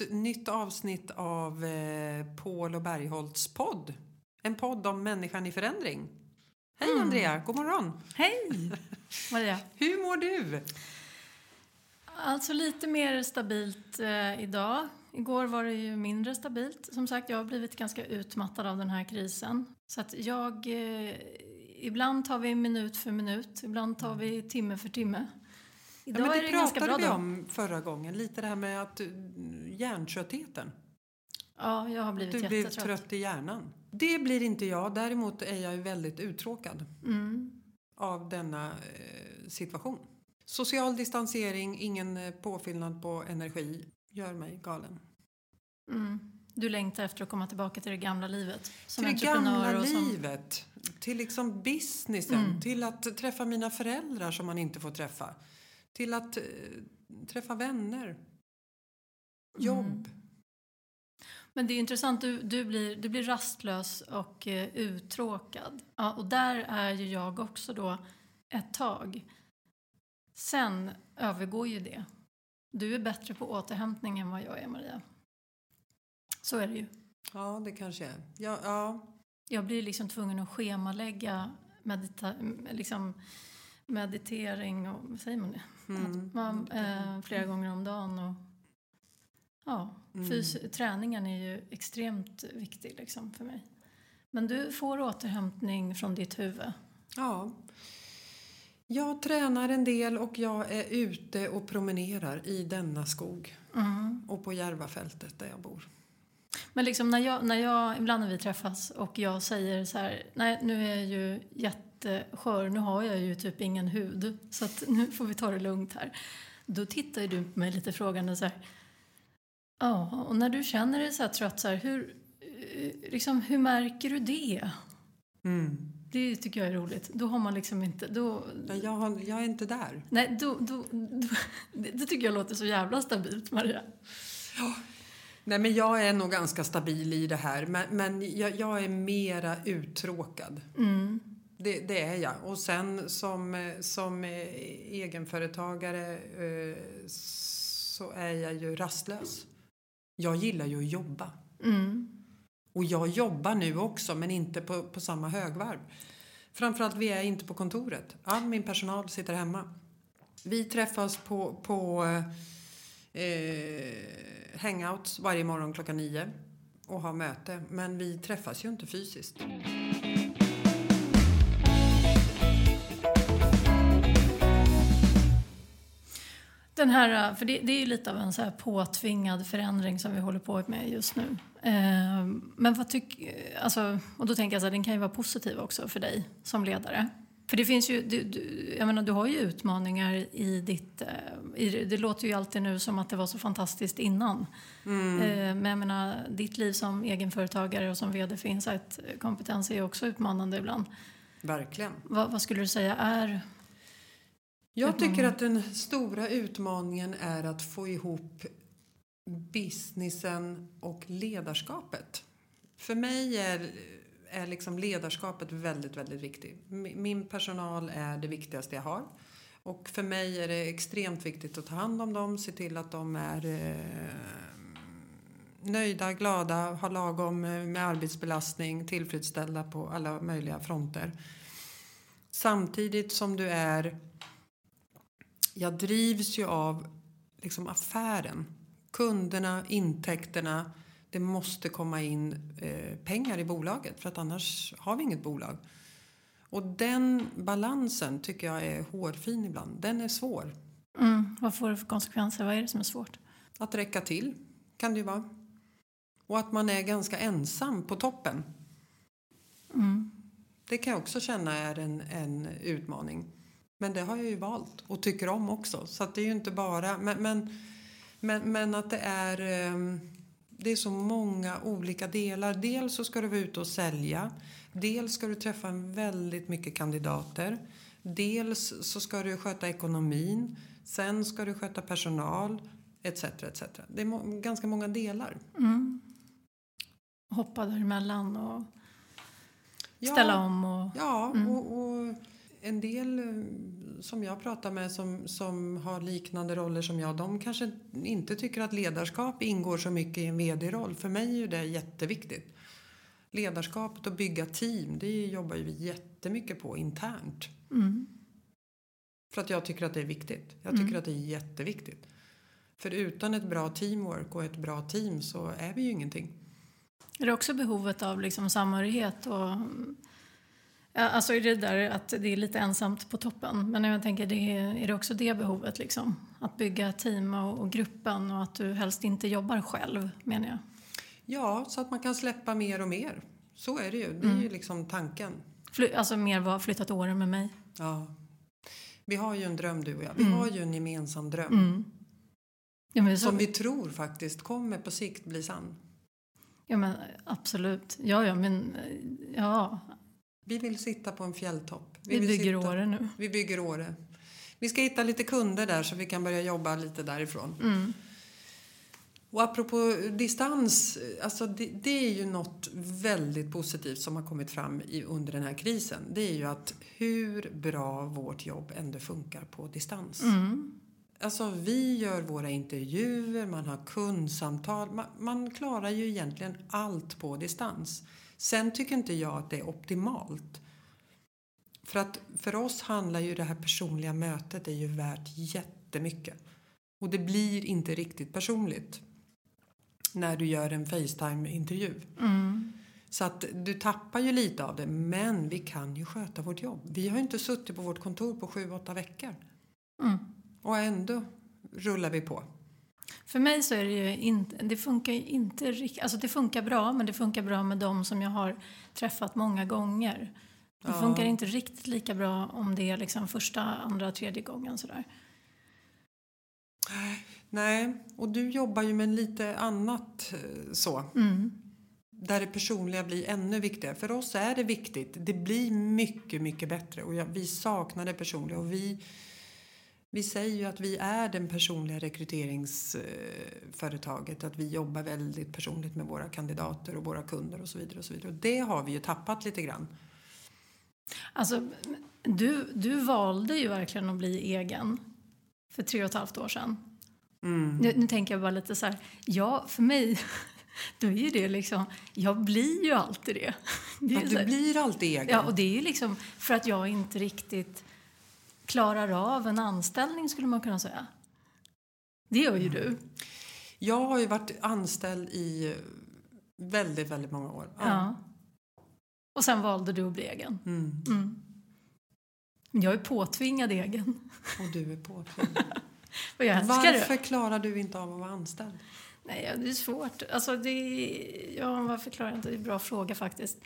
Ett nytt avsnitt av eh, Paul och Bergholtz podd. En podd om människan i förändring. Hej Mm. Andrea, god morgon. Hej, Maria. Hur mår du? Alltså lite mer stabilt eh, idag. Igår var det ju mindre stabilt. Som sagt, jag har blivit ganska utmattad av den här krisen. Så att jag... Eh, ibland tar vi minut för minut, ibland tar vi timme för timme. Ja, men är det det pratade vi om förra gången, lite det här med att mm, hjärntröttheten. Ja, jag har blivit Du blir trött i hjärnan. Det blir inte jag, däremot är jag väldigt uttråkad Mm. av denna eh, situation. Social distansering, ingen eh, påfyllnad på energi gör mig galen. Mm. Du längtar efter att komma tillbaka till det gamla livet. Som till det gamla livet, till liksom businessen, Mm. till att träffa mina föräldrar som man inte får träffa, till att eh, träffa vänner, jobb. Mm. Men det är intressant, du, du, blir, du blir rastlös och eh, uttråkad. Ja, och där är ju jag också då ett tag. Sen övergår ju det. Du är bättre på återhämtning än vad jag är, Maria. Så är det ju. Ja, det kanske är. Ja, ja. Jag blir liksom tvungen att schemalägga medita liksom meditering och, vad säger man det? Mm. Man, eh, flera gånger om dagen och ja, Mm. fys- träningen är ju extremt viktig liksom för mig. Men du får återhämtning från ditt huvud. ja. Jag tränar en del och jag är ute och promenerar i denna skog Mm. och på Järvafältet där jag bor. Men liksom när jag, när jag, ibland när vi träffas och jag säger så här, nej nu är jag ju jätteskör, nu har jag ju typ ingen hud, så nu får vi ta det lugnt här. Då tittar du på mig lite frågande så här, ja, och när du känner dig så här trött, så här, hur, eh, liksom, hur märker du det? Mm. Det tycker jag är roligt. Då har man liksom inte, då, Ja, Jag, har, jag är inte där. nej, då, då, då, det, tycker jag låter så jävla stabilt, Maria. Nej, men jag är nog ganska stabil i det här, men, men jag, jag är mera uttråkad. Mm. Det, det är jag. Och sen som, som egenföretagare eh, så är jag ju rastlös. Jag gillar ju att jobba. Mm. Och jag jobbar nu också, men inte på, på samma högvarv. Framförallt, vi är inte på kontoret. All min personal sitter hemma. Vi träffas på, på eh, hangouts varje morgon klockan nio och har möte. Men vi träffas ju inte fysiskt. Den här, för det, det är ju lite av en så här påtvingad förändring som vi håller på med just nu. Eh, men vad tycker, alltså, och då tänker jag så här, den kan ju vara positiv också för dig som ledare. För det finns ju, du, du, jag menar du har ju utmaningar i ditt, eh, i, det låter ju alltid nu som att det var så fantastiskt innan. Mm. Eh, men jag menar, ditt liv som egenföretagare och som vd för Insight Kompetens är ju också utmanande ibland. Verkligen. Vad, vad skulle du säga är Jag tycker att den stora utmaningen är att få ihop businessen och ledarskapet. För mig är, är liksom ledarskapet väldigt, väldigt viktigt. Mi- Min personal är det viktigaste jag har. Och för mig är det extremt viktigt att ta hand om dem, se till att de är eh, nöjda, glada, har lagom eh, med arbetsbelastning, tillfredsställda på alla möjliga fronter. Samtidigt som du är jag drivs ju av liksom affären. Kunderna, intäkterna. Det måste komma in eh, pengar i bolaget för att annars har vi inget bolag. Och den balansen tycker jag är hårfin ibland. Den är svår. Mm, vad får det för konsekvenser? Vad är det som är svårt? Att räcka till kan det ju vara. Och att man är ganska ensam på toppen. Mm. Det kan jag också känna är en, en utmaning. Men det har jag ju valt och tycker om också. Så det är ju inte bara... Men, men, men, men att det är... ehm, Det är så många olika delar. Dels så ska du vara ute och sälja. Dels ska du träffa väldigt mycket kandidater. Dels så ska du sköta ekonomin. Sen ska du sköta personal. Etc. etc. Det är må- ganska många delar. Mm. Hoppa däremellan och Ja. ställa om. Och, Ja, Mm. och, och en del eh, som jag pratar med som, som har liknande roller som jag, de kanske inte tycker att ledarskap ingår så mycket i en vd-roll. För mig är ju det jätteviktigt. Ledarskapet och bygga team, det jobbar ju vi jättemycket på internt. Mm. För att jag tycker att det är viktigt. Jag tycker att det är jätteviktigt. För utan ett bra teamwork och ett bra team så är vi ju ingenting. Är det också behovet av liksom samhörighet och Ja, alltså är det där att det är lite ensamt på toppen. Men jag tänker, det är, är det också det behovet liksom? Att bygga team och, och, gruppen och att du helst inte jobbar själv menar jag. Ja, så att man kan släppa mer och mer. Så är det ju. Det är mm. ju liksom tanken. Fly, alltså mer var flyttat åren med mig. Ja. Vi har ju en dröm du och jag. Vi mm. har ju en gemensam dröm. Mm. Ja, som vi tror faktiskt kommer på sikt bli sann. Ja men absolut. Ja, ja men ja, vi vill sitta på en fjälltopp. Vi, vi bygger sitta, Åre nu. Vi bygger Åre. Vi ska hitta lite kunder där så vi kan börja jobba lite därifrån. Mm. Och apropå distans, alltså det, det, är ju något väldigt positivt som har kommit fram i, under den här krisen. Det är ju att hur bra vårt jobb ändå funkar på distans. Mm. Alltså vi gör våra intervjuer, man har kundsamtal. Man, man klarar ju egentligen allt på distans. Sen tycker inte jag att det är optimalt. För att för oss handlar ju det här personliga mötet är ju värt jättemycket. Och det blir inte riktigt personligt när du gör en Facetime-intervju. Mm. Så att du tappar ju lite av det, men vi kan ju sköta vårt jobb. Vi har ju inte suttit på vårt kontor på sju, åtta veckor. Mm. Och ändå rullar vi på. För mig så är det ju inte, det funkar inte riktigt, alltså det funkar bra men det funkar bra med dem som jag har träffat många gånger. Det ja. funkar inte riktigt lika bra om det är liksom första, andra, tredje gången sådär. Nej, och du jobbar ju med lite annat eh, så. Mm. Där det personliga blir ännu viktigare. För oss är det viktigt. Det blir mycket, mycket bättre och vi saknar det personliga och vi vi säger ju att vi är den personliga rekryteringsföretaget, att vi jobbar väldigt personligt med våra kandidater och våra kunder och så vidare. Och så vidare. Det har vi ju tappat lite grann. Alltså, du, du valde ju verkligen att bli egen för tre och ett halvt år sedan. Mm. Nu, nu, tänker jag bara lite så här, ja, för mig då är ju det liksom, jag blir ju alltid det. det ja, du blir alltid egen. Ja, och det är ju liksom för att jag inte riktigt klarar av en anställning skulle man kunna säga. Det gör ju du. Jag har ju varit anställd i väldigt, väldigt många år. Ja. ja. Och sen valde du att bli egen. Mm. Mm. Jag är påtvingad egen. Och du är påtvingad. och jag Varför det. klarar du inte av att vara anställd? Nej, det är svårt. Alltså, det ja, varför klarar jag inte? Det är en bra fråga faktiskt.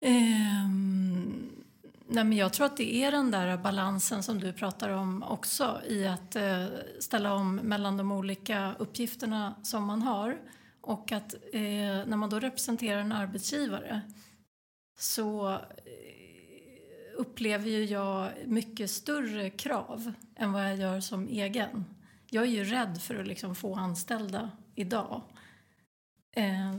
Um, Nej, men jag tror att det är den där balansen som du pratar om också i att eh, ställa om mellan de olika uppgifterna som man har. Och att eh, när man då representerar en arbetsgivare så eh, upplever ju jag mycket större krav än vad jag gör som egen. Jag är ju rädd för att liksom få anställda idag. Eh,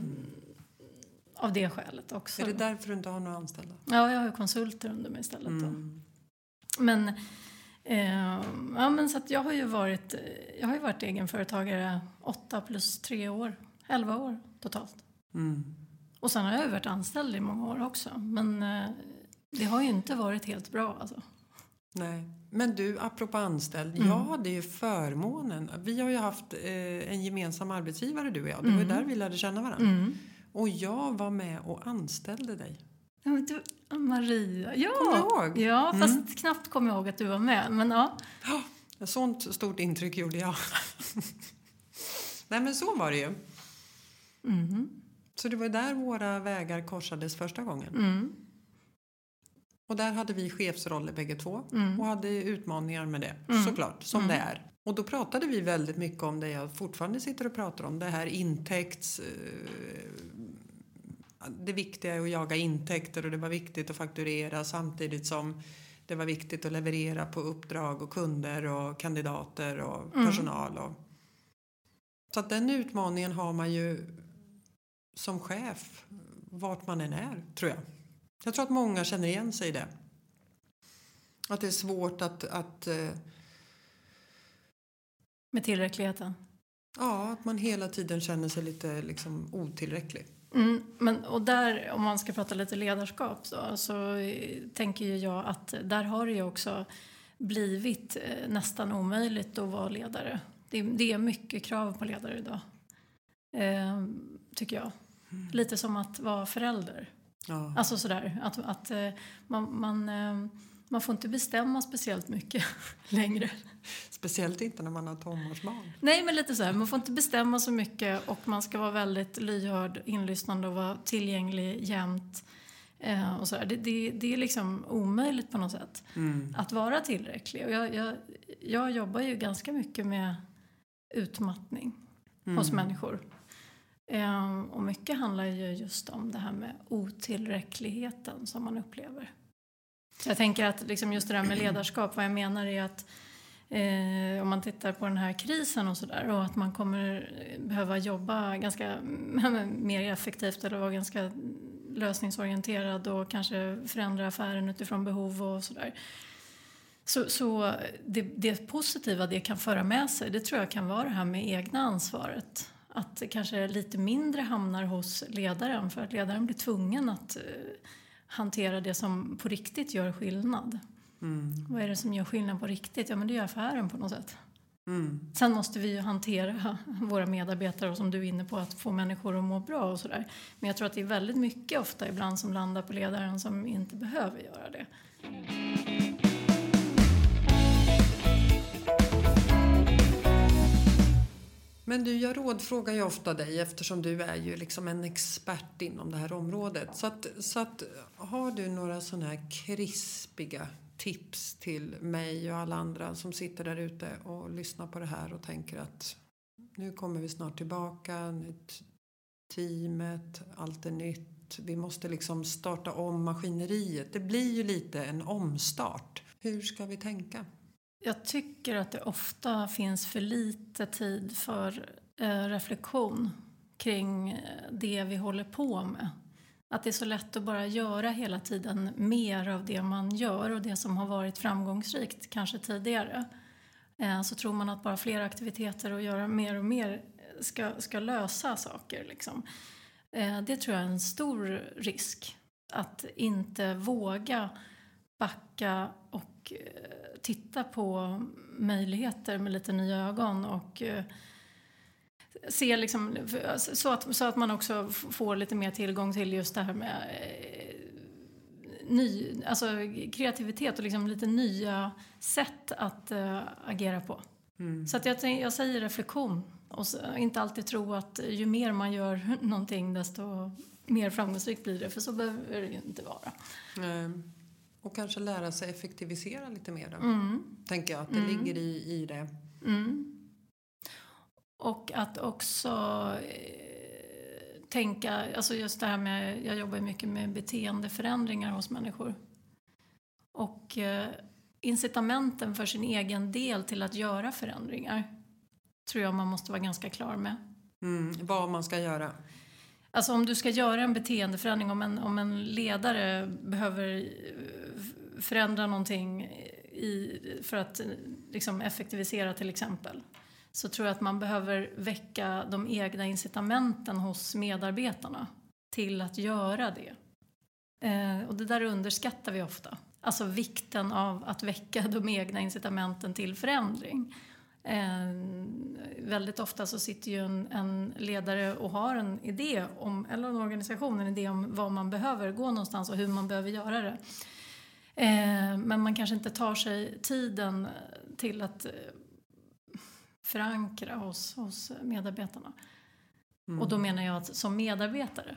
av det skälet också. Är det därför du inte har några anställda? Ja, jag har konsulter under mig istället. Mm. Men, eh, ja, men så jag har ju varit, jag har ju varit egenföretagare åtta plus tre år, elva år totalt. Mm. Och sen har jag ju varit anställd i många år också. Men eh, det har ju inte varit helt bra alltså. Nej. Men du, apropå anställd. Mm. Jag hade ju förmånen. Vi har ju haft eh, en gemensam arbetsgivare du och jag. Det var ju mm. där vi lärde känna varandra. Mm. Och jag var med och anställde dig. Ja, men du, Maria, ja! Kommer du ihåg? Ja, fast mm. knappt kommer jag ihåg att du var med. Men ja. ja sånt stort intryck gjorde jag. Nej, men så var det ju. Mm. Så det var där våra vägar korsades första gången. Mm. Och där hade vi chefsroller bägge två mm. och hade utmaningar med det, mm. såklart, som mm. det är. Och då pratade vi väldigt mycket om det jag fortfarande sitter och pratar om, det här intäkts... Eh, det viktiga är att jaga intäkter och det var viktigt att fakturera samtidigt som det var viktigt att leverera på uppdrag och kunder och kandidater och mm. personal. Och, så att den utmaningen har man ju som chef vart man än är, tror jag. Jag tror att många känner igen sig i det. Att det är svårt att, att eh, Med tillräckligheten. Ja, att man hela tiden känner sig lite liksom, otillräcklig. Mm, men, och där, om man ska prata lite ledarskap så, så eh, tänker ju jag att där har det ju också blivit eh, nästan omöjligt att vara ledare. Det, det är mycket krav på ledare idag. Eh, tycker jag. Lite som att vara förälder. Ja. Alltså sådär, att, att eh, man, man, eh, man får inte bestämma speciellt mycket längre. Speciellt inte när man har tonårsbarn. Nej, men lite så här, man får inte bestämma så mycket och man ska vara väldigt lyhörd, inlyssnande och vara tillgänglig jämt. Eh, och så. Det, det, det är liksom omöjligt på något sätt att vara tillräcklig. Och jag, jag, jag jobbar ju ganska mycket med utmattning hos människor. Eh, och mycket handlar ju just om det här med otillräckligheten som man upplever. Jag tänker att liksom just det där med ledarskap, vad jag menar är att Eh, om man tittar på den här krisen och sådär och att man kommer behöva jobba ganska mer effektivt eller vara ganska lösningsorienterad och kanske förändra affären utifrån behov och sådär. Så, så det, det positiva det kan föra med sig, det tror jag kan vara det här med egna ansvaret. Att det kanske lite mindre hamnar hos ledaren för att ledaren blir tvungen att eh, hantera det som på riktigt gör skillnad. Vad är det som gör skillnad på riktigt? Ja, men det är affären på något sätt. Sen måste vi ju hantera våra medarbetare och som du är inne på att få människor att må bra och sådär. Men jag tror att det är väldigt mycket ofta ibland som landar på ledaren som inte behöver göra det. Men du, jag rådfrågar ju ofta dig eftersom du är ju liksom en expert inom det här området. Så att, så att har du några sådana här krispiga tips till mig och alla andra som sitter där ute och lyssnar på det här och tänker att nu kommer vi snart tillbaka, nytt teamet, allt är nytt. Vi måste liksom starta om maskineriet. Det blir ju lite en omstart. Hur ska vi tänka? Jag tycker att det ofta finns för lite tid för eh, reflektion kring eh, det vi håller på med. Att det är så lätt att bara göra hela tiden mer av det man gör och det som har varit framgångsrikt kanske tidigare. Eh, så tror man att bara fler aktiviteter och göra mer och mer ska, ska lösa saker. Liksom. Eh, det tror jag är en stor risk. Att inte våga backa och eh, titta på möjligheter med lite nya ögon och eh, se liksom, så, att, så att man också får lite mer tillgång till just det här med eh, ny, alltså kreativitet och liksom lite nya sätt att uh, agera på. Så att jag, jag säger reflektion och inte alltid tro att ju mer man gör någonting desto mer framgångsrikt blir det, för så behöver det ju inte vara. Ehm, Och kanske lära sig effektivisera lite mer då. Tänker jag att det ligger i, i det. Och att också eh, tänka, alltså just det här med, jag jobbar mycket med beteendeförändringar hos människor. Och eh, incitamenten för sin egen del till att göra förändringar tror jag man måste vara ganska klar med. Mm, vad man ska göra. Alltså om du ska göra en beteendeförändring, om en, om en ledare behöver eh, förändra någonting i, för att eh, liksom effektivisera till exempel, så tror jag att man behöver väcka de egna incitamenten hos medarbetarna till att göra det. Eh, och det där underskattar vi ofta. Alltså vikten av att väcka de egna incitamenten till förändring. Eh, väldigt ofta så sitter ju en, en, ledare och har en idé om, eller en organisation, en idé om var man behöver gå någonstans och hur man behöver göra det. Eh, men man kanske inte tar sig tiden till att eh, förankra hos, hos medarbetarna. Mm. Och då menar jag att som medarbetare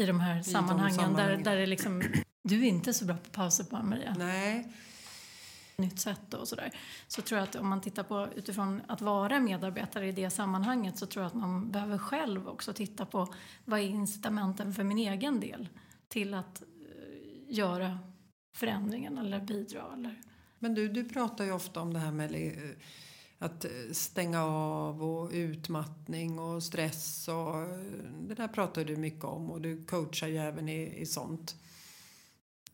i de här de sammanhangen, sammanhangen. Där, där det liksom, du är inte så bra på pauser bara Maria Nej, nytt sätt och sådär. Så tror jag att om man tittar på utifrån att vara medarbetare i det sammanhanget så tror jag att man behöver själv också titta på vad är incitamenten för min egen del till att eh, göra förändringen eller bidra eller men du, du pratar ju ofta om det här med eh, att eh, stänga av och utmattning och stress och det där pratar du mycket om och du coachar ju även i, i sånt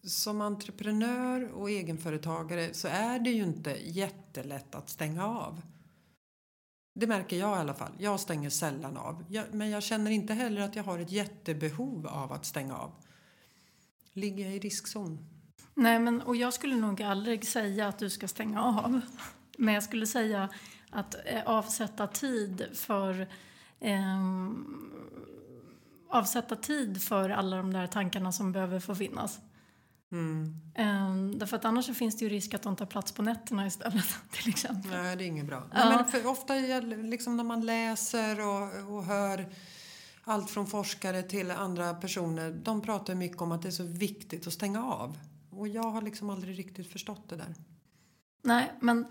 som entreprenör och egenföretagare så är det ju inte jättelätt att stänga av. Det märker jag i alla fall. Jag stänger sällan av. Jag, men jag känner inte heller att jag har ett jättebehov av att stänga av. Ligger jag i riskzon? Nej, men, och jag skulle nog aldrig säga att du ska stänga av. Men jag skulle säga att eh, avsätta tid för eh, avsätta tid för alla de där tankarna som behöver få finnas. Mm. Um, därför att annars finns det ju risk att de tar plats på nätterna istället till exempel. Nej, det är inget bra. Ja. Nej, men ofta liksom när man läser och, och hör allt från forskare till andra personer. De pratar mycket om att det är så viktigt att stänga av. Och jag har liksom aldrig riktigt förstått det där. Nej, men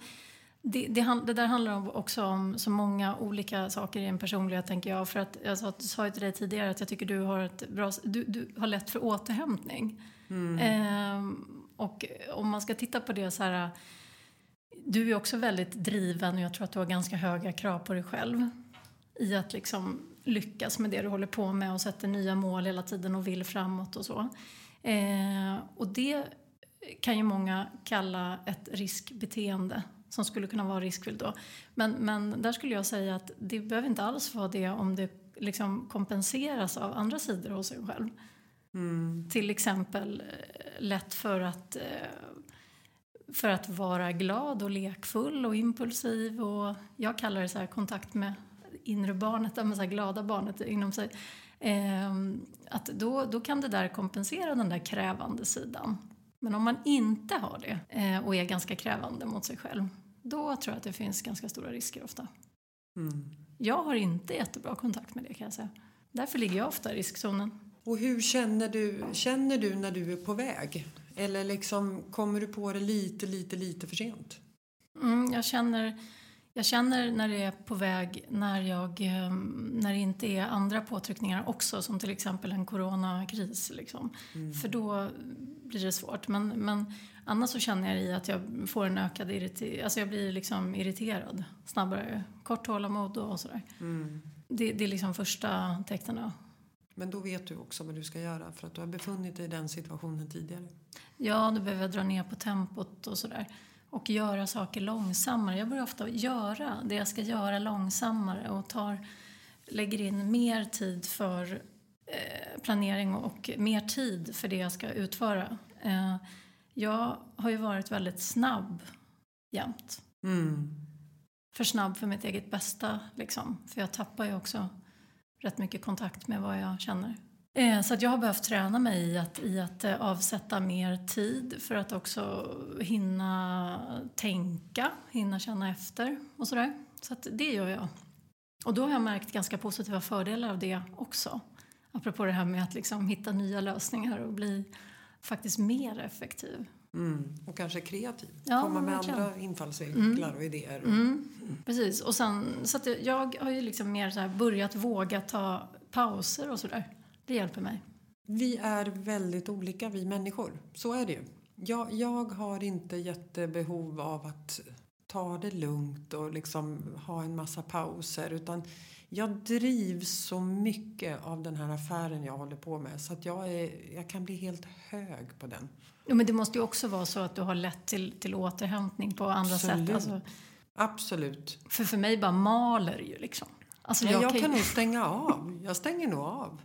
det, det, det där handlar om- också om så många olika saker i en personlighet tänker jag. För att jag sa, sa ju till dig tidigare att jag tycker du har ett bra, du, du har lätt för återhämtning. Mm. Ehm, och om man ska titta på det så här. Du är också väldigt driven och jag tror att du har ganska höga krav på dig själv. I att liksom lyckas med det du håller på med och sätter nya mål hela tiden och vill framåt och så. Eh, och det kan ju många kalla ett riskbeteende som skulle kunna vara riskfyllt då. Men, men där skulle jag säga att det behöver inte alls vara det om det liksom kompenseras av andra sidor hos en själv. Till exempel eh, lätt för att, eh, för att vara glad och lekfull och impulsiv och jag kallar det så här kontakt med inre barnet, det här glada barnet inom sig. Ehm, att då, då kan det där kompensera den där krävande sidan. Men om man inte har det eh, och är ganska krävande mot sig själv, då tror jag att det finns ganska stora risker ofta. Mm. Jag har inte jättebra kontakt med det kan jag säga. Därför ligger jag ofta i riskzonen. Och hur känner du, känner du när du är på väg? Eller liksom kommer du på det lite, lite, lite för sent? Mm, jag, känner, jag känner när det är på väg, när, jag, eh, när det inte är andra påtryckningar också, som till exempel en coronakris. Liksom. För då blir det svårt. Men, men annars så känner jag i att jag får en ökad irriterad, alltså jag blir liksom irriterad snabbare. Kort tålamod och sådär. Det, det är liksom första tecknen. Men då vet du också vad du ska göra för att du har befunnit dig i den situationen tidigare. Ja, då behöver jag dra ner på tempot och sådär. Och göra saker långsammare. Jag börjar ofta göra det jag ska göra långsammare och tar, lägger in mer tid för eh, planering och mer tid för det jag ska utföra. Eh, jag har ju varit väldigt snabb jämt. Mm. För snabb för mitt eget bästa liksom. För jag tappar ju också rätt mycket kontakt med vad jag känner. Eh, så att jag har behövt träna mig i att, i att eh, avsätta mer tid för att också hinna tänka, hinna känna efter och sådär. Så att det gör jag. Och då har jag märkt ganska positiva fördelar av det också. Apropå det här med att liksom hitta nya lösningar och bli faktiskt mer effektiv. Mm. Och kanske kreativ. Ja, Komma med verkligen. andra infallsvinklar och idéer. Mm, precis. Och sen, så att jag- har ju liksom mer så här börjat våga ta pauser och sådär. Det hjälper mig. Vi är väldigt olika, vi människor. Så är det ju. Jag, jag har inte jättebehov av att ta det lugnt och liksom ha en massa pauser. Utan jag drivs så mycket av den här affären jag håller på med. Så att jag, är, jag kan bli helt hög på den. Jo, men det måste ju också vara så att du har lätt till, till återhämtning på andra Absolut. sätt. Alltså, Absolut. för för mig bara maler ju liksom. Alltså, Nej, jag ju- kan nog stänga av. Jag stänger nog av.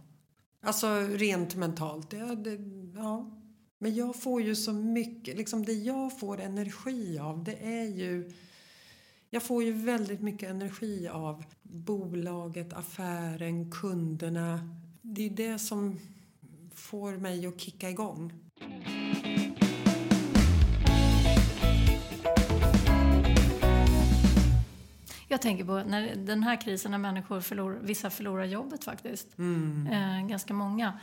Alltså rent mentalt. Det, det, ja. Men jag får ju så mycket, liksom det jag får energi av det är ju jag får ju väldigt mycket energi av bolaget, affären, kunderna. Det är det som får mig att kicka igång. Jag tänker på när den här krisen när människor förlorar, vissa förlorar jobbet faktiskt. Eh, ganska många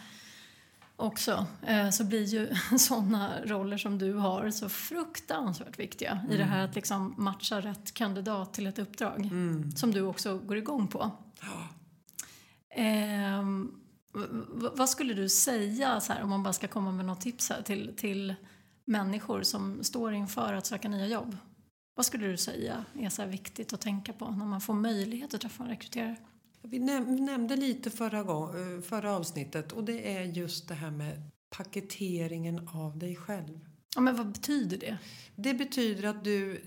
också. Eh, så blir ju sådana roller som du har så fruktansvärt viktiga i det här att liksom matcha rätt kandidat till ett uppdrag. Som du också går igång på. V- vad skulle du säga, så här, om man bara ska komma med något tips här, till, till människor som står inför att söka nya jobb? Vad skulle du säga är så viktigt att tänka på när man får möjlighet att träffa en rekryterare? Vi näm- nämnde lite förra, gång, eh, förra avsnittet och det är just det här med paketeringen av dig själv. Ja, men vad betyder det? Det betyder att du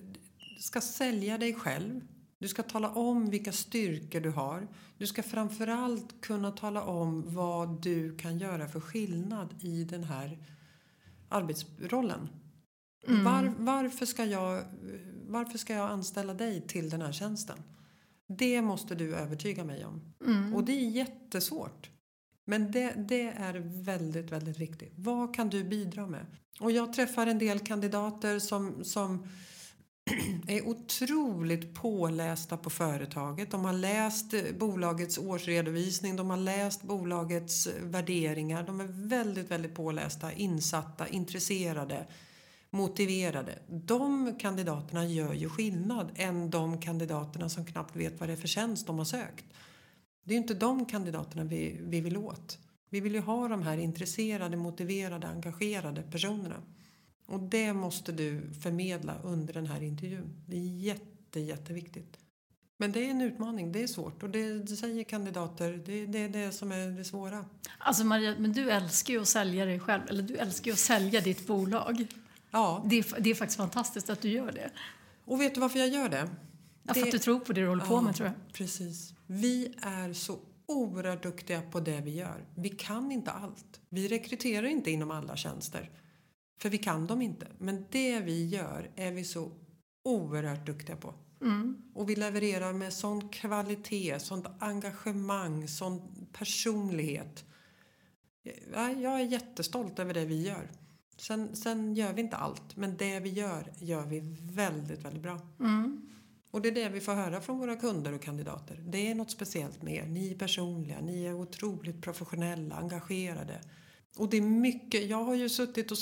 ska sälja dig själv. Du ska tala om vilka styrkor du har. Du ska framförallt kunna tala om vad du kan göra för skillnad i den här arbetsrollen. Mm. Var, varför, ska jag, varför ska jag anställa dig till den här tjänsten? Det måste du övertyga mig om. Mm. Och det är jättesvårt. Men det, det är väldigt, väldigt viktigt. Vad kan du bidra med? Och jag träffar en del kandidater som, som är otroligt pålästa på företaget. De har läst bolagets årsredovisning, de har läst bolagets värderingar. De är väldigt, väldigt pålästa, insatta, intresserade, motiverade. De kandidaterna gör ju skillnad än de kandidaterna som knappt vet vad det är för tjänst de har sökt. Det är inte de kandidaterna vi, vi vill åt. Vi vill ju ha de här intresserade, motiverade, engagerade personerna. Och det måste du förmedla under den här intervjun. Det är jätte, jätteviktigt. Men det är en utmaning, det är svårt och det, det säger kandidater, det, det är det som är det svåra. Alltså Maria, men du älskar ju att sälja dig själv, eller du älskar ju att sälja ditt bolag. Ja, Det är, det är faktiskt fantastiskt att du gör det. och vet du varför jag gör det? Ja, för Det- att du tror på det du håller på Ja, med tror jag. Precis. Vi är så oerhört duktiga på det vi gör. Vi kan inte allt. Vi rekryterar inte inom alla tjänster. För vi kan dem inte. Men det vi gör är vi så oerhört duktiga på. Mm. Och vi levererar med sån kvalitet, sånt engagemang, sån personlighet. Ja, Jag är jättestolt över det vi gör. Sen, sen gör vi inte allt, men det vi gör, gör vi väldigt, väldigt bra. Mm. Och det är det vi får höra från våra kunder och kandidater. Det är något speciellt med er. Ni är personliga, ni är otroligt professionella, engagerade. Och det är mycket, jag har ju suttit och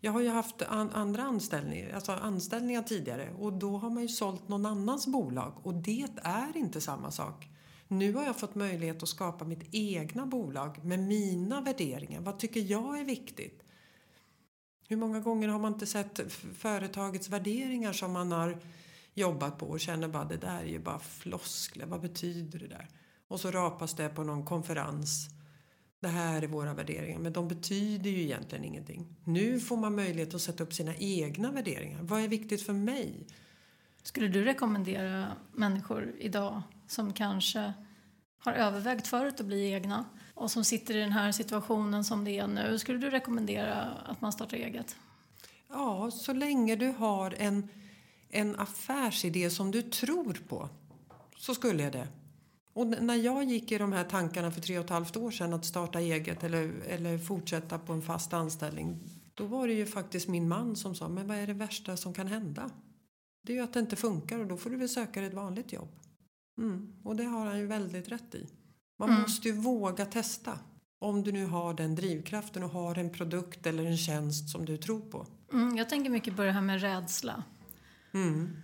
jag har ju haft an, andra anställningar, alltså anställningar tidigare och då har man ju sålt någon annans bolag och det är inte samma sak. Nu har jag fått möjlighet att skapa mitt egna bolag med mina värderingar. Vad tycker jag är viktigt? Hur många gånger har man inte sett företagets värderingar som man har jobbat på och känner bara det där är ju bara floskler, vad betyder det där? Och så rapas det på någon konferens. Det här är våra värderingar, men de betyder ju egentligen ingenting. Nu får man möjlighet att sätta upp sina egna värderingar. Vad är viktigt för mig? Skulle du rekommendera människor idag som kanske har övervägt förut att bli egna och som sitter i den här situationen som det är nu, skulle du rekommendera att man startar eget? Ja, så länge du har en, en affärsidé som du tror på så skulle jag det. Och när jag gick i de här tankarna för tre och ett halvt år sedan att starta eget eller, eller fortsätta på en fast anställning. Då var det ju faktiskt min man som sa, men vad är det värsta som kan hända? Det är ju att det inte funkar och då får du väl söka dig ett vanligt jobb. Mm. Och det har han ju väldigt rätt i. Man Mm. måste ju våga testa. Om du nu har den drivkraften och har en produkt eller en tjänst som du tror på. Mm, jag tänker mycket på det här med rädsla Mm.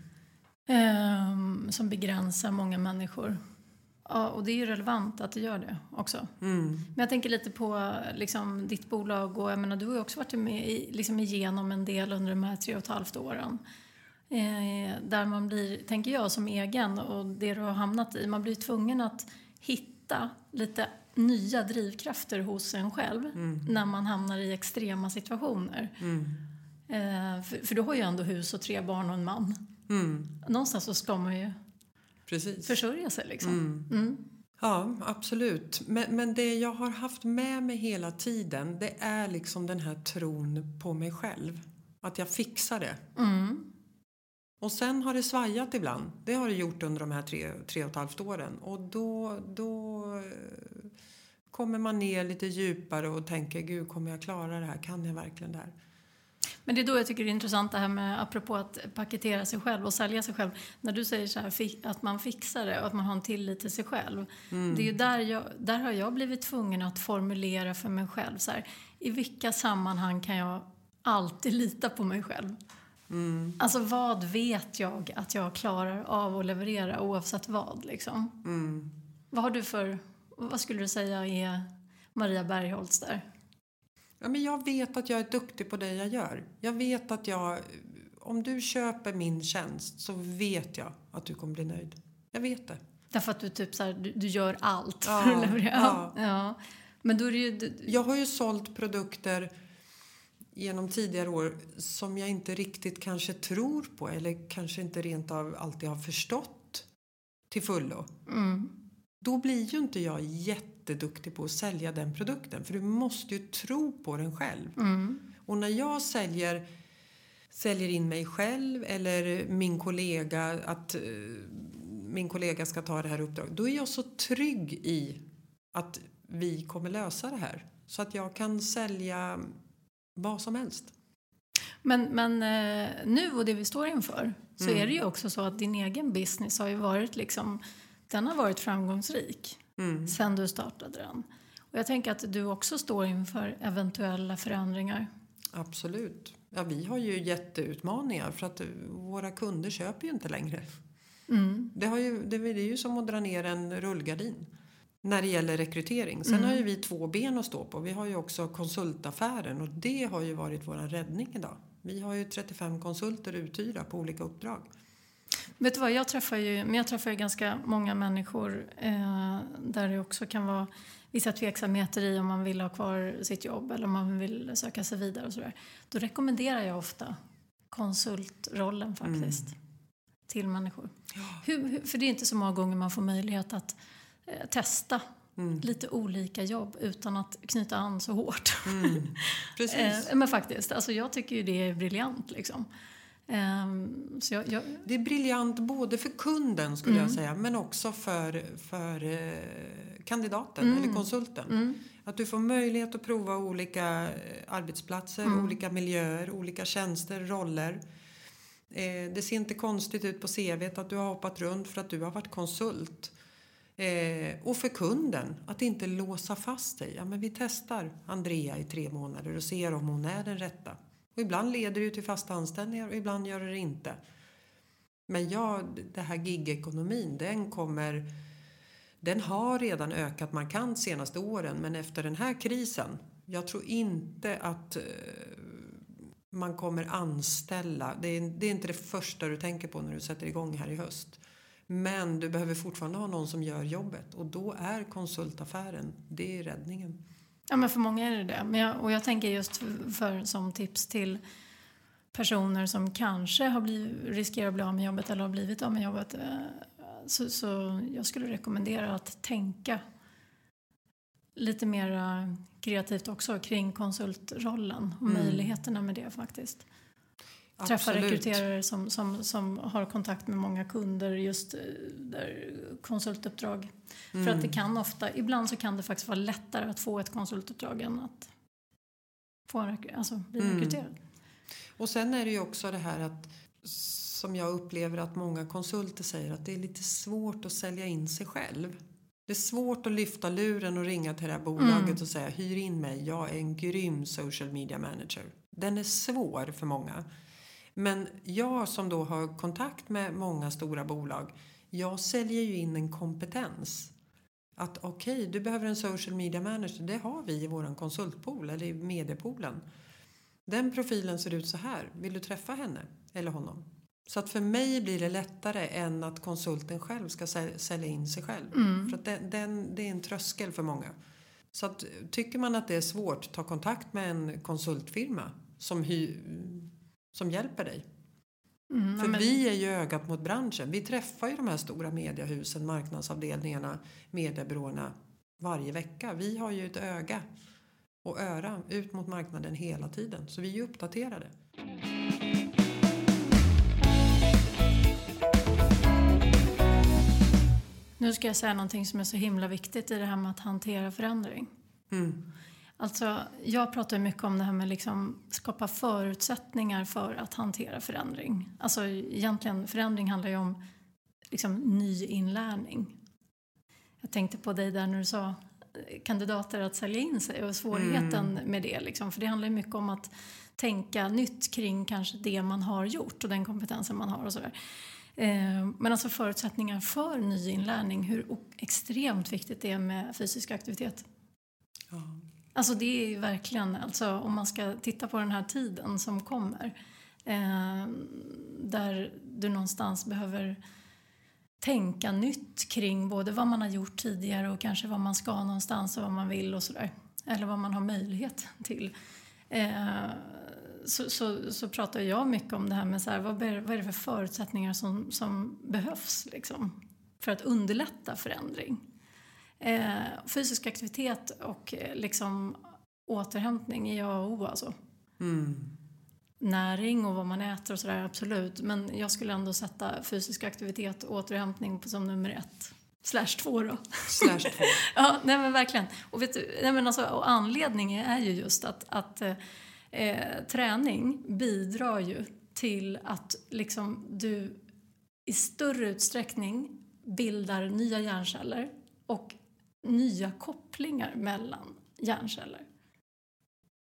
ehm, som begränsar många människor. Ja, och det är ju relevant att det gör det också. Mm. Men jag tänker lite på liksom, ditt bolag och jag menar, du har ju också varit med i, liksom, igenom en del under de här tre och ett halvt åren. Eh, där man blir, tänker jag som egen och det du har hamnat i, man blir tvungen att hitta lite nya drivkrafter hos en själv när man hamnar i extrema situationer. Mm. Eh, för, för du har ju ändå hus och tre barn och en man. Mm. Någonstans så ska man ju Precis. försörja sig liksom. Mm. Mm. Ja, absolut. Men, men det jag har haft med mig hela tiden det är liksom den här tron på mig själv. Att jag fixar det. Mm. Och sen har det svajat ibland. Det har det gjort under de här tre, tre och ett halvt åren. Och då, då eh, kommer man ner lite djupare och tänker gud kommer jag klara det här? Kan jag verkligen det här? Men det är då jag tycker det är intressant det här med, apropå att paketera sig själv och sälja sig själv. När du säger så här, att man fixar det och att man har en tillit till sig själv. Det är där, jag, där har jag blivit tvungen att formulera för mig själv så här, i vilka sammanhang kan jag alltid lita på mig själv? Mm. Alltså vad vet jag att jag klarar av att leverera oavsett vad liksom? Mm. Vad har du för, vad skulle du säga är Maria Bergholtz där? Ja, men jag vet att jag är duktig på det jag gör. Jag vet att jag... Om du köper min tjänst så vet jag att du kommer bli nöjd. Jag vet det. Därför att du typ så här, du, du gör allt Ja, för att leverera. ja. Ja. Men då är ju... Jag har ju sålt produkter genom tidigare år som jag inte riktigt kanske tror på eller kanske inte rent av alltid har förstått till fullo. Mm. Då blir ju inte jag jätteduktig på att sälja den produkten för du måste ju tro på den själv. Mm. Och när jag säljer, säljer in mig själv eller min kollega att eh, min kollega ska ta det här uppdraget, då är jag så trygg i att vi kommer lösa det här. Så att jag kan sälja vad som helst. Men, men eh, nu och det vi står inför så Mm. är det ju också så att din egen business har ju varit liksom, den har varit framgångsrik Mm. sen du startade den. Och jag tänker att du också står inför eventuella förändringar. Absolut. Ja, vi har ju jätteutmaningar för att våra kunder köper ju inte längre. Mm. Det, ju, det är ju som att dra ner en rullgardin när det gäller rekrytering. Sen Mm. har ju vi två ben att stå på. Vi har ju också konsultaffären och det har ju varit vår räddning idag. Vi har ju 35 konsulter uthyrda på olika uppdrag. Vet du vad, jag träffar ju, men jag träffar ju ganska många människor eh, där det också kan vara vissa tveksamheter i om man vill ha kvar sitt jobb eller om man vill söka sig vidare och sådär. Då rekommenderar jag ofta konsultrollen faktiskt till människor. Hur, hur, för det är inte så många gånger man får möjlighet att testa Mm. lite olika jobb utan att knyta an så hårt. Mm. Precis. Eh, men faktiskt, alltså jag tycker ju det är briljant liksom. Ehm, så jag, jag, Det är briljant både för kunden skulle Mm. jag säga men också för, för eh, kandidaten Mm. eller konsulten. mm, Att du får möjlighet att prova olika eh, arbetsplatser, Mm. olika miljöer, olika tjänster, roller. Eh, det ser inte konstigt ut på CVt att du har hoppat runt för att du har varit konsult. Eh, och för kunden, att inte låsa fast dig. Ja, men vi testar Andrea i tre månader och ser om hon är den rätta. Och ibland leder det till fasta anställningar och ibland gör det inte. Men ja, det här gigekonomin, den kommer... Den har redan ökat markant senaste åren men efter den här krisen, jag tror inte att eh, man kommer anställa. Det är, det är inte det första du tänker på när du sätter igång här i höst. Men du behöver fortfarande ha någon som gör jobbet och då är konsultaffären, det är räddningen. Ja, men för många är det det. Men jag, och jag tänker just för, för som tips till personer som kanske har blivit, riskerar att bli av med jobbet eller har blivit av med jobbet. eh, Så, så jag skulle rekommendera att tänka lite mer kreativt också kring konsultrollen och Mm. möjligheterna med det faktiskt. Träffa Absolut. rekryterare som, som, som har kontakt med många kunder just eh, där konsultuppdrag. För Mm. att det kan ofta, ibland så kan det faktiskt vara lättare att få ett konsultuppdrag än att få en, alltså bli Mm. rekryterad. Och sen är det ju också det här att som jag upplever att många konsulter säger att det är lite svårt att sälja in sig själv. Det är svårt att lyfta luren och ringa till det här bolaget Mm. och säga hyr in mig, jag är en grym social media manager. Den är svår för många. Men jag som då har kontakt med många stora bolag, jag säljer ju in en kompetens. Att okej, du behöver en social media manager, det har vi i våran konsultpool eller i mediepoolen. Den profilen ser ut så här. Vill du träffa henne eller honom? Så att för mig blir det lättare än att konsulten själv ska säl- sälja in sig själv. Mm. För att den, den, det är en tröskel för många. Så att tycker man att det är svårt, ta kontakt med en konsultfirma som, hy, som hjälper dig. Mm, För men, vi är ju ögat mot branschen. Vi träffar ju de här stora mediehusen, marknadsavdelningarna, mediebyråerna varje vecka. Vi har ju ett öga och öra ut mot marknaden hela tiden. Så vi är ju uppdaterade. Nu ska jag säga någonting som är så himla viktigt i det här med att hantera förändring. Mm. Alltså, jag pratar mycket om det här med liksom skapa förutsättningar för att hantera förändring. Alltså egentligen, förändring handlar ju om liksom nyinlärning. Jag tänkte på dig där när du sa eh, kandidater att sälja in sig och svårigheten med det. Liksom. För det handlar mycket om att tänka nytt kring kanske det man har gjort och den kompetensen man har och sådär. Eh, Men alltså förutsättningar för nyinlärning, hur extremt viktigt det är med fysisk aktivitet. Ja. Alltså det är ju verkligen, alltså om man ska titta på den här tiden som kommer. Eh, där du någonstans behöver tänka nytt kring både vad man har gjort tidigare och kanske vad man ska någonstans och vad man vill och sådär. Eller vad man har möjlighet till. Eh, så, så, så, pratar jag mycket om det här med så här, vad, är, vad är det för förutsättningar som, som behövs liksom, för att underlätta förändring. Eh, fysisk aktivitet och eh, liksom, återhämtning är A och O alltså. Mm. Näring och vad man äter och sådär, absolut. Men jag skulle ändå sätta fysisk aktivitet och återhämtning som nummer ett. Slash två då. Slash två. ja, nej men verkligen. Och, vet du, nej men alltså, och anledningen är ju just att, att eh, eh, träning bidrar ju till att liksom du i större utsträckning bildar nya hjärnceller och nya kopplingar mellan hjärnceller.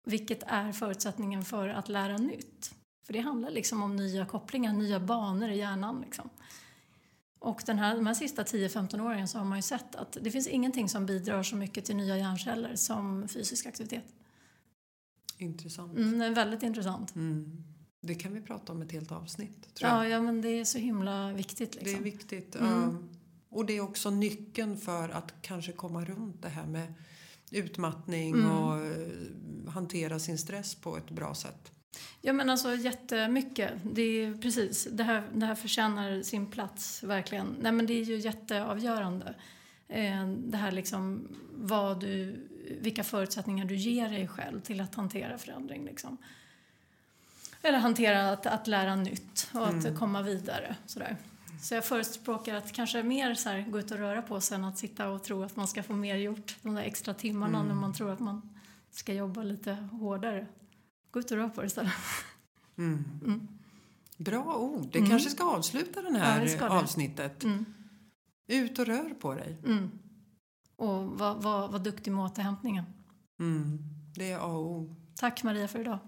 Vilket är förutsättningen för att lära nytt. För det handlar liksom om nya kopplingar, nya banor i hjärnan. Liksom. Och den här, de här sista 10-15 åren så har man ju sett att det finns ingenting som bidrar så mycket till nya hjärnceller som fysisk aktivitet. Intressant. Mm, det är väldigt intressant. Mm. Det kan vi prata om ett helt avsnitt. Ja, ja, men det är så himla viktigt. Liksom. Det är viktigt. Mm. Och det är också nyckeln för att kanske komma runt det här med utmattning mm. och eh, hantera sin stress på ett bra sätt. Ja men alltså jättemycket. Det är precis, det här, det här förtjänar sin plats verkligen. Nej men det är ju jätteavgörande. Eh, det här liksom vad du, vilka förutsättningar du ger dig själv till att hantera förändring liksom. Eller hantera att, att lära nytt och att mm. komma vidare. Sådär. Så jag förespråkar att kanske mer så här, gå ut och röra på sig än att sitta och tro att man ska få mer gjort de där extra timmarna mm. när man tror att man ska jobba lite hårdare. Gå ut och röra på dig istället. Mm. Mm. Bra ord. Det mm. kanske ska avsluta det här ja, avsnittet. Mm. Ut och rör på dig. Mm. Och var, var, var duktig med återhämtningen. Det är A och O. Tack Maria för idag.